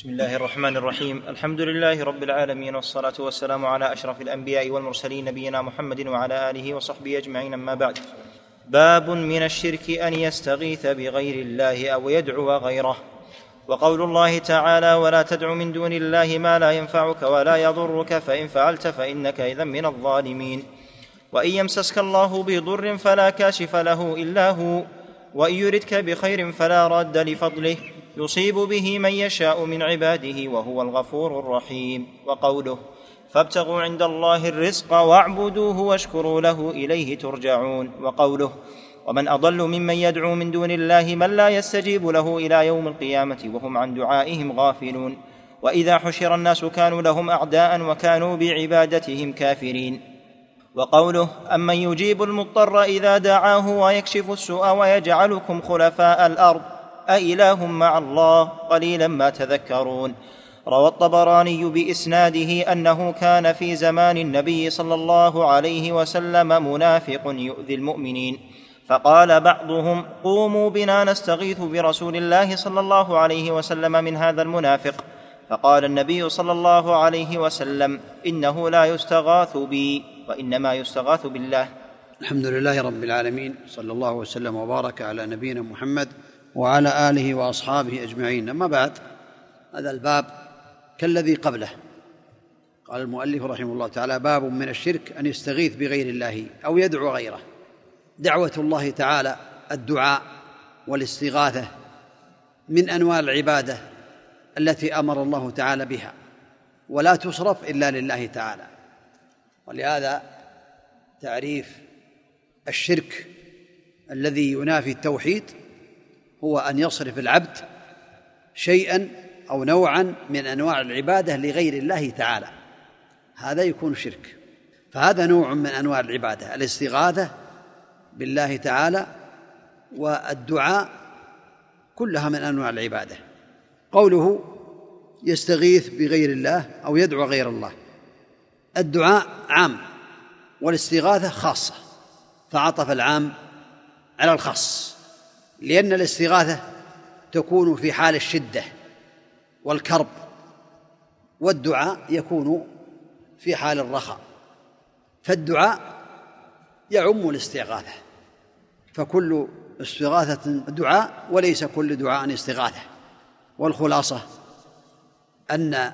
بسم الله الرحمن الرحيم الحمد لله رب العالمين والصلاه والسلام على اشرف الانبياء والمرسلين نبينا محمد وعلى اله وصحبه اجمعين اما بعد باب من الشرك ان يستغيث بغير الله أو يدعو غيره وقول الله تعالى ولا تدع من دون الله ما لا ينفعك ولا يضرك فان فعلت فانك اذا من الظالمين وان يمسسك الله بضر فلا كاشف له الا هو وان يردك بخير فلا راد لفضله يصيب به من يشاء من عباده وهو الغفور الرحيم. وقوله فابتغوا عند الله الرزق واعبدوه واشكروا له إليه ترجعون. وقوله ومن أضل ممن يدعو من دون الله من لا يستجيب له إلى يوم القيامة وهم عن دعائهم غافلون. وإذا حشر الناس كانوا لهم أعداء وكانوا بعبادتهم كافرين. وقوله أمن يجيب المضطر إذا دعاه ويكشف السوء ويجعلكم خلفاء الأرض. أإله مع الله؟ قليلا ما تذكرون. روى الطبراني بإسناده أنه كان في زمان النبي صلى الله عليه وسلم منافق يؤذي المؤمنين. فقال بعضهم قوموا بنا نستغيث برسول الله صلى الله عليه وسلم من هذا المنافق. فقال النبي صلى الله عليه وسلم إنه لا يستغاث بي وإنما يستغاث بالله. الحمد لله رب العالمين صلى الله وسلم وبارك على نبينا محمد وعلى آله وأصحابه أجمعين. أما بعد هذا الباب كالذي قبله. قال المؤلف رحمه الله تعالى باب من الشرك أن يستغيث بغير الله أو يدعو غيره. دعوة الله تعالى الدعاء والاستغاثة من أنواع العبادة التي أمر الله تعالى بها. ولا تصرف إلا لله تعالى. ولهذا تعريف الشرك الذي ينافي التوحيد هو أن يصرف العبد شيئا أو نوعا من أنواع العبادة لغير الله تعالى. هذا يكون شرك. فهذا نوع من أنواع العبادة الاستغاثة بالله تعالى والدعاء كلها من أنواع العبادة. قوله يستغيث بغير الله أو يدعو غير الله. الدعاء عام والاستغاثة خاصة فعطف العام على الخاص. لأن الاستغاثة تكون في حال الشدة والكرب والدعاء يكون في حال الرخاء. فالدعاء يعم الاستغاثة. فكل استغاثة دعاء وليس كل دعاء استغاثة. والخلاصة أن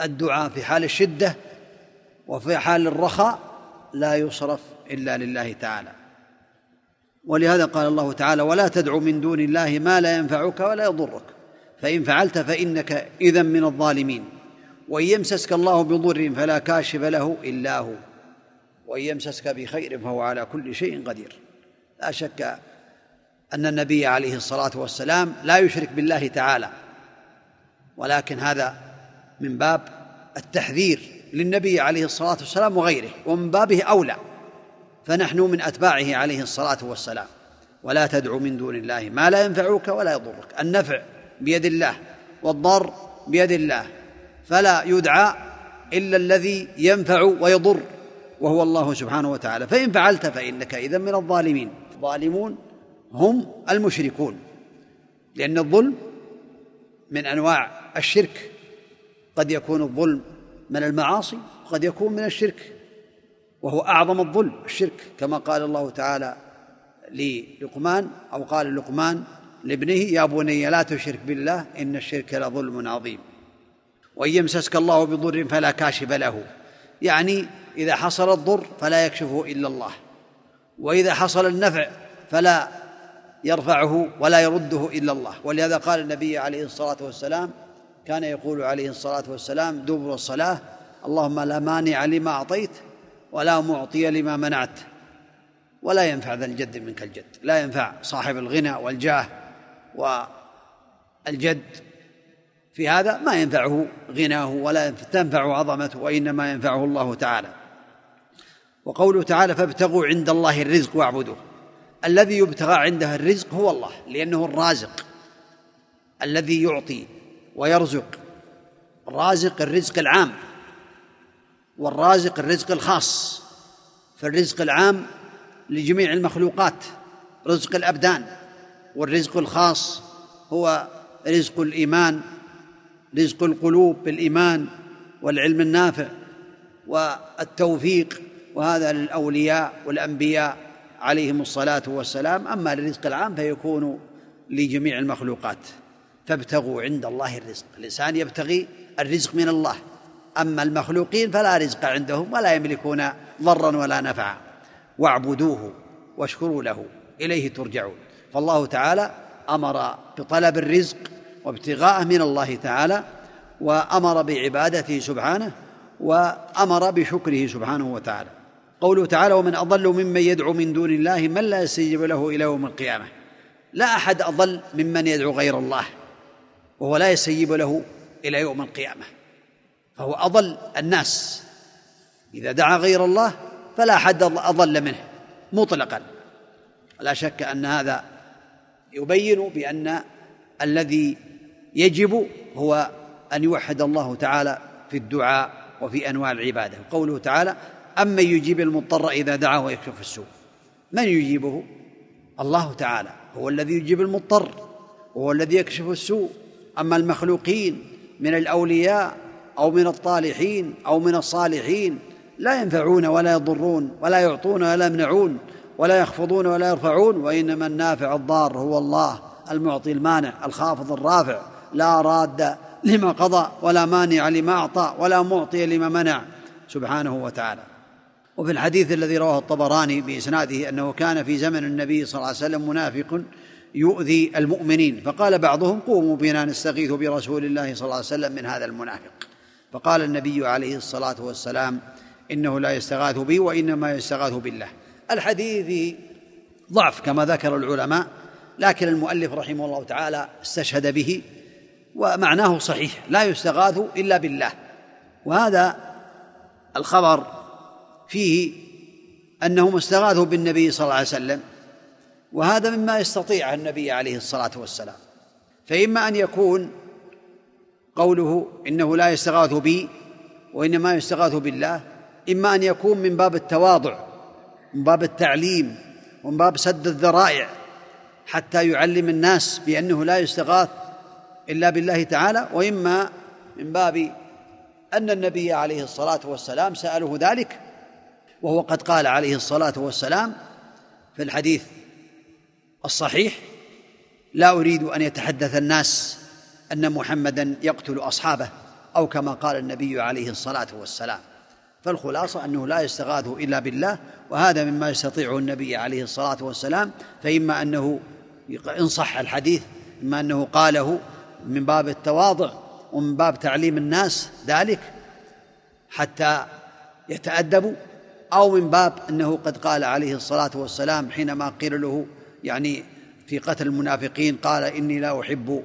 الدعاء في حال الشدة وفي حال الرخاء لا يصرف إلا لله تعالى. ولهذا قال الله تعالى ولا تدع من دون الله ما لا ينفعك ولا يضرك. فإن فعلت فإنك إذا من الظالمين. وإن يمسسك الله بضر فلا كاشف له إلا هو. وإن يمسسك بخير فهو على كل شيء قدير. لا شك أن النبي عليه الصلاة والسلام لا يشرك بالله تعالى. ولكن هذا من باب التحذير للنبي عليه الصلاة والسلام وغيره. ومن بابه أولى. فنحن من أتباعه عليه الصلاة والسلام. ولا تدع من دون الله ما لا ينفعك ولا يضرك. النفع بيد الله والضر بيد الله. فلا يدعى إلا الذي ينفع ويضر وهو الله سبحانه وتعالى. فإن فعلت فإنك اذا من الظالمين. الظالمون هم المشركون لأن الظلم من أنواع الشرك. قد يكون الظلم من المعاصي وقد يكون من الشرك. وهو أعظم الظلم الشرك كما قال الله تعالى للقمان أو قال لقمان لابنه يا بني لا تشرك بالله إن الشرك لظلم عظيم. وإن يمسسك الله بضر فلا كاشف له. يعني إذا حصل الضر فلا يكشفه إلا الله. وإذا حصل النفع فلا يرفعه ولا يرده إلا الله. ولهذا قال النبي عليه الصلاة والسلام كان يقول عليه الصلاة والسلام دبر الصلاة اللهم لا مانع لما أعطيت ولا معطي لما منعت. ولا ينفع ذا الجد منك الجد. لا ينفع صاحب الغنى والجاه والجد. في هذا ما ينفعه غناه ولا تنفع عظمته وإنما ينفعه الله تعالى. وقوله تعالى فابتغوا عند الله الرزق واعبدوه الذي يبتغى عنده الرزق هو الله لأنه الرازق الذي يعطي ويرزق. الرازق الرزق العام. والرازق الرزق الخاص فالرزق العام لجميع المخلوقات رزق الأبدان والرزق الخاص هو رزق الإيمان رزق القلوب بالإيمان والعلم النافع والتوفيق وهذا للأولياء والأنبياء عليهم الصلاة والسلام. أما للرزق العام فيكون لجميع المخلوقات فابتغوا عند الله الرزق. الإنسان يبتغي الرزق من الله. أما المخلوقين فلا رزق عندهم ولا يملكون ضرا ولا نفعا. واعبدوه واشكروا له. إليه ترجعون. فالله تعالى أمر بطلب الرزق وابتغاءه من الله تعالى وأمر بعبادته سبحانه وأمر بشكره سبحانه وتعالى. قوله تعالى ومن أضل ممن يدعو من دون الله من لا يستجيب له إلى يوم القيامة. لا أحد أضل ممن يدعو غير الله وهو لا يستجيب له إلى يوم القيامة. فهو أضل الناس. إذا دعا غير الله فلا أحد أضل منه مطلقا. لا شك أن هذا يبين بأن الذي يجب هو أن يوحد الله تعالى في الدعاء وفي أنواع العبادة. قوله تعالى امن يجيب المضطر إذا دعاه ويكشف السوء. من يجيبه؟ الله تعالى. هو الذي يجيب المضطر وهو الذي يكشف السوء. أما المخلوقين من الأولياء أو من الطالحين أو من الصالحين لا ينفعون ولا يضرون ولا يعطون ولا يمنعون ولا يخفضون ولا يرفعون وإنما النافع الضار هو الله المعطي المانع الخافض الرافع لا راد لما قضى ولا مانع لما أعطى ولا معطي لما منع سبحانه وتعالى. وفي الحديث الذي رواه الطبراني بإسناده أنه كان في زمن النبي صلى الله عليه وسلم منافق يؤذي المؤمنين فقال بعضهم قوموا بنا نستغيث برسول الله صلى الله عليه وسلم من هذا المنافق. فقال النبي عليه الصلاة والسلام إنه لا يستغاث بي وإنما يستغاث بالله. الحديث ضعف كما ذكر العلماء لكن المؤلف رحمه الله تعالى استشهد به ومعناه صحيح لا يستغاث إلا بالله. وهذا الخبر فيه أنهم استغاثوا بالنبي صلى الله عليه وسلم وهذا مما يستطيع النبي عليه الصلاة والسلام. فإما أن يكون قوله إنه لا يستغاث بي وإنما يستغاث بالله إما أن يكون من باب التواضع من باب التعليم ومن باب سد الذرائع حتى يعلم الناس بأنه لا يستغاث إلا بالله تعالى وإما من باب أن النبي عليه الصلاة والسلام سأله ذلك وهو قد قال عليه الصلاة والسلام في الحديث الصحيح لا أريد أن يتحدث الناس أن محمدا يقتل أصحابه أو كما قال النبي عليه الصلاة والسلام. فالخلاصة أنه لا يستغاث إلا بالله وهذا مما يستطيعه النبي عليه الصلاة والسلام. فإما أنه إن صح الحديث إما أنه قاله من باب التواضع ومن باب تعليم الناس ذلك حتى يتأدبوا أو من باب أنه قد قال عليه الصلاة والسلام حينما قيل له يعني في قتل المنافقين قال إني لا أحب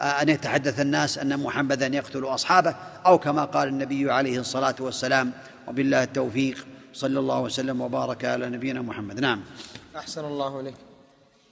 أن يتحدث الناس أن محمدا يقتل أصحابه أو كما قال النبي عليه الصلاة والسلام وبالله التوفيق صلى الله وسلم وبارك على نبينا محمد. نعم. أحسن الله إليك.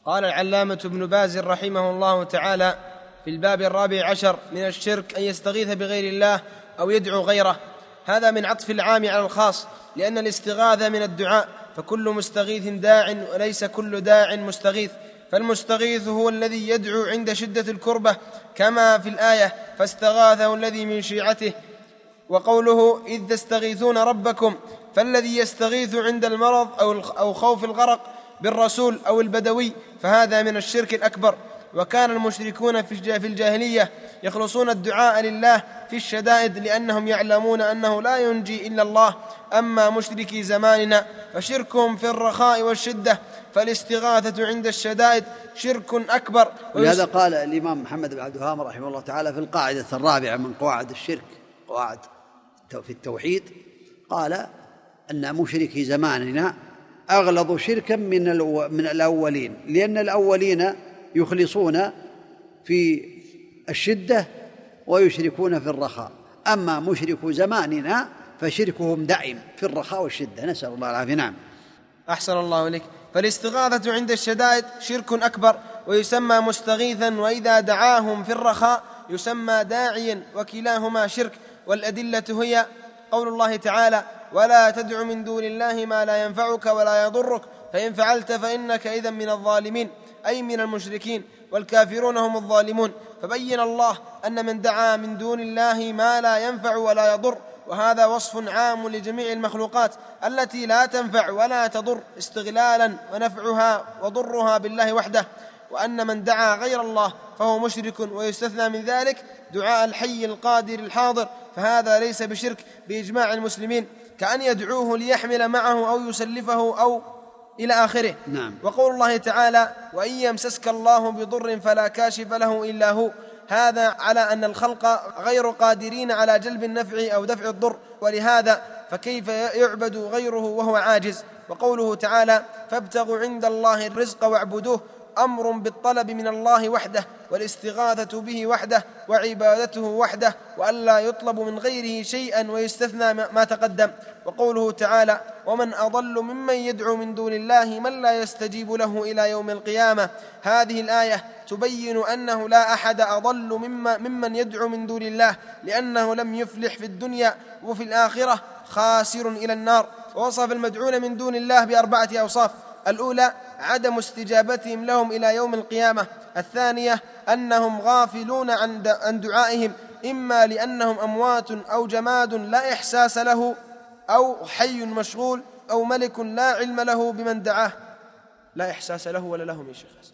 قال العلامة ابن باز رحمه الله تعالى في الباب الرابع عشر من الشرك أن يستغيث بغير الله أو يدعو غيره. هذا من عطف العام على الخاص لأن الاستغاثة من الدعاء فكل مستغيث داع وليس كل داع مستغيث. فالمستغيث هو الذي يدعو عند شدة الكربة كما في الآية فاستغاثه الذي من شيعته وقوله إذ تستغيثون ربكم فالذي يستغيث عند المرض أو أو خوف الغرق بالرسول أو البدوي فهذا من الشرك الأكبر. وكان المشركون في الجاهلية يخلصون الدعاء لله في الشدائد لأنهم يعلمون أنه لا ينجي إلا الله. أما مشركي زماننا فشركهم في الرخاء والشدة فالاستغاثة عند الشدائد شرك أكبر. ولهذا قال الإمام محمد بن عبد الوهاب رحمه الله تعالى في القاعدة الرابعة من قواعد الشرك قواعد في التوحيد قال أن مشركي زماننا أغلظ شركا من من الأولين لأن الأولين يخلصون في الشدة ويشركون في الرخاء. أما مشرك زماننا فشركهم دائم في الرخاء والشدة. نسأل الله العافية. نعم. أحسن الله إليك. فالاستغاثة عند الشدائد شرك أكبر ويسمى مستغيثا وإذا دعاهم في الرخاء يسمى داعيا وكلاهما شرك. والأدلة هي قول الله تعالى ولا تدع من دون الله ما لا ينفعك ولا يضرك فإن فعلت فإنك اذا من الظالمين أي من المشركين والكافرون هم الظالمون. فبين الله أن من دعا من دون الله ما لا ينفع ولا يضر. وهذا وصف عام لجميع المخلوقات التي لا تنفع ولا تضر استغلالا ونفعها وضرها بالله وحده. وأن من دعا غير الله فهو مشرك ويستثنى من ذلك دعاء الحي القادر الحاضر. فهذا ليس بشرك بإجماع المسلمين كأن يدعوه ليحمل معه أو يسلفه أو إلى آخره. نعم. وقول الله تعالى وإن يمسسك الله بضر فلا كاشف له إلا هو. هذا على أن الخلق غير قادرين على جلب النفع أو دفع الضر ولهذا فكيف يعبد غيره وهو عاجز؟ وقوله تعالى فابتغوا عند الله الرزق واعبدوه أمر بالطلب من الله وحده والاستغاثة به وحده وعبادته وحده والا يطلب من غيره شيئا ويستثنى ما تقدم. وقوله تعالى ومن أضل ممن يدعو من دون الله من لا يستجيب له إلى يوم القيامة. هذه الآية تبين أنه لا أحد أضل ممن يدعو من دون الله لأنه لم يفلح في الدنيا وفي الآخرة خاسر إلى النار. ووصف المدعون من دون الله بأربعة أوصاف. الأولى عدم استجابتهم لهم إلى يوم القيامة. الثانية أنهم غافلون عن دعائهم إما لأنهم أموات أو جماد لا إحساس له أو حي مشغول أو ملك لا علم له بمن دعاه. لا إحساس له ولا لهم يا شيخ حسن.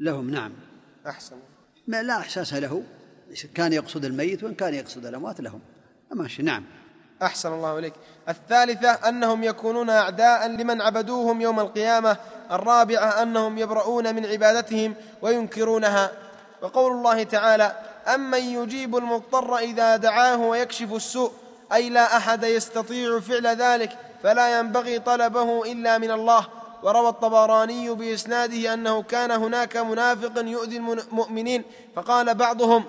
لهم نعم. أحسن. ما لا إحساس له. كان يقصد الميت وإن كان يقصد الأموات لهم. ماشي نعم. أحسن الله إليك. الثالثة أنهم يكونون أعداء لمن عبدوهم يوم القيامة. الرابعة أنهم يبرؤون من عبادتهم وينكرونها. وقول الله تعالى امن يجيب المضطر اذا دعاه ويكشف السوء أي لا أحد يستطيع فعل ذلك فلا ينبغي طلبه إلا من الله. وروى الطبراني بإسناده أنه كان هناك منافق يؤذي المؤمنين فقال بعضهم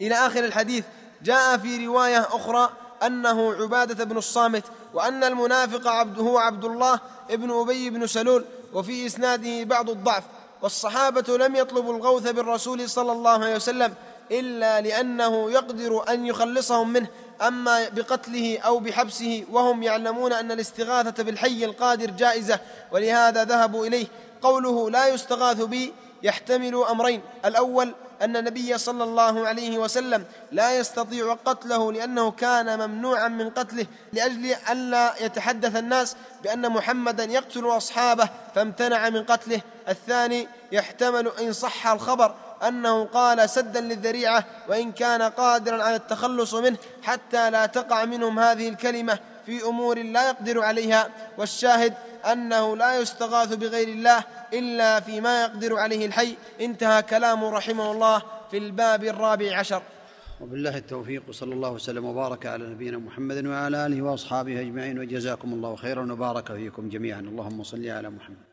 إلى آخر الحديث جاء في رواية أخرى أنه عبادة بن الصامت وأن المنافق عبد هو عبد الله ابن أبي بن سلول وفي إسناده بعض الضعف والصحابة لم يطلبوا الغوث بالرسول صلى الله عليه وسلم إلا لأنه يقدر أن يخلصهم منه أما بقتله أو بحبسه وهم يعلمون أن الاستغاثة بالحي القادر جائزة ولهذا ذهبوا إليه. قوله لا يستغاث بي يحتمل أمرين الأول أن النبي صلى الله عليه وسلم لا يستطيع قتله لأنه كان ممنوعا من قتله لأجل ألا يتحدث الناس بأن محمدا يقتل أصحابه فامتنع من قتله. الثاني يحتمل إن صح الخبر أنه قال سدا للذريعة وإن كان قادرا على التخلص منه حتى لا تقع منهم هذه الكلمة في أمور لا يقدر عليها. والشاهد أنه لا يستغاث بغير الله إلا فيما يقدر عليه الحي. انتهى كلامه رحمه الله في الباب الرابع عشر. وبالله التوفيق صلى الله وسلم وبارك على نبينا محمد وعلى آله وأصحابه أجمعين. وجزاكم الله خيرا وبارك فيكم جميعا. اللهم صل على محمد.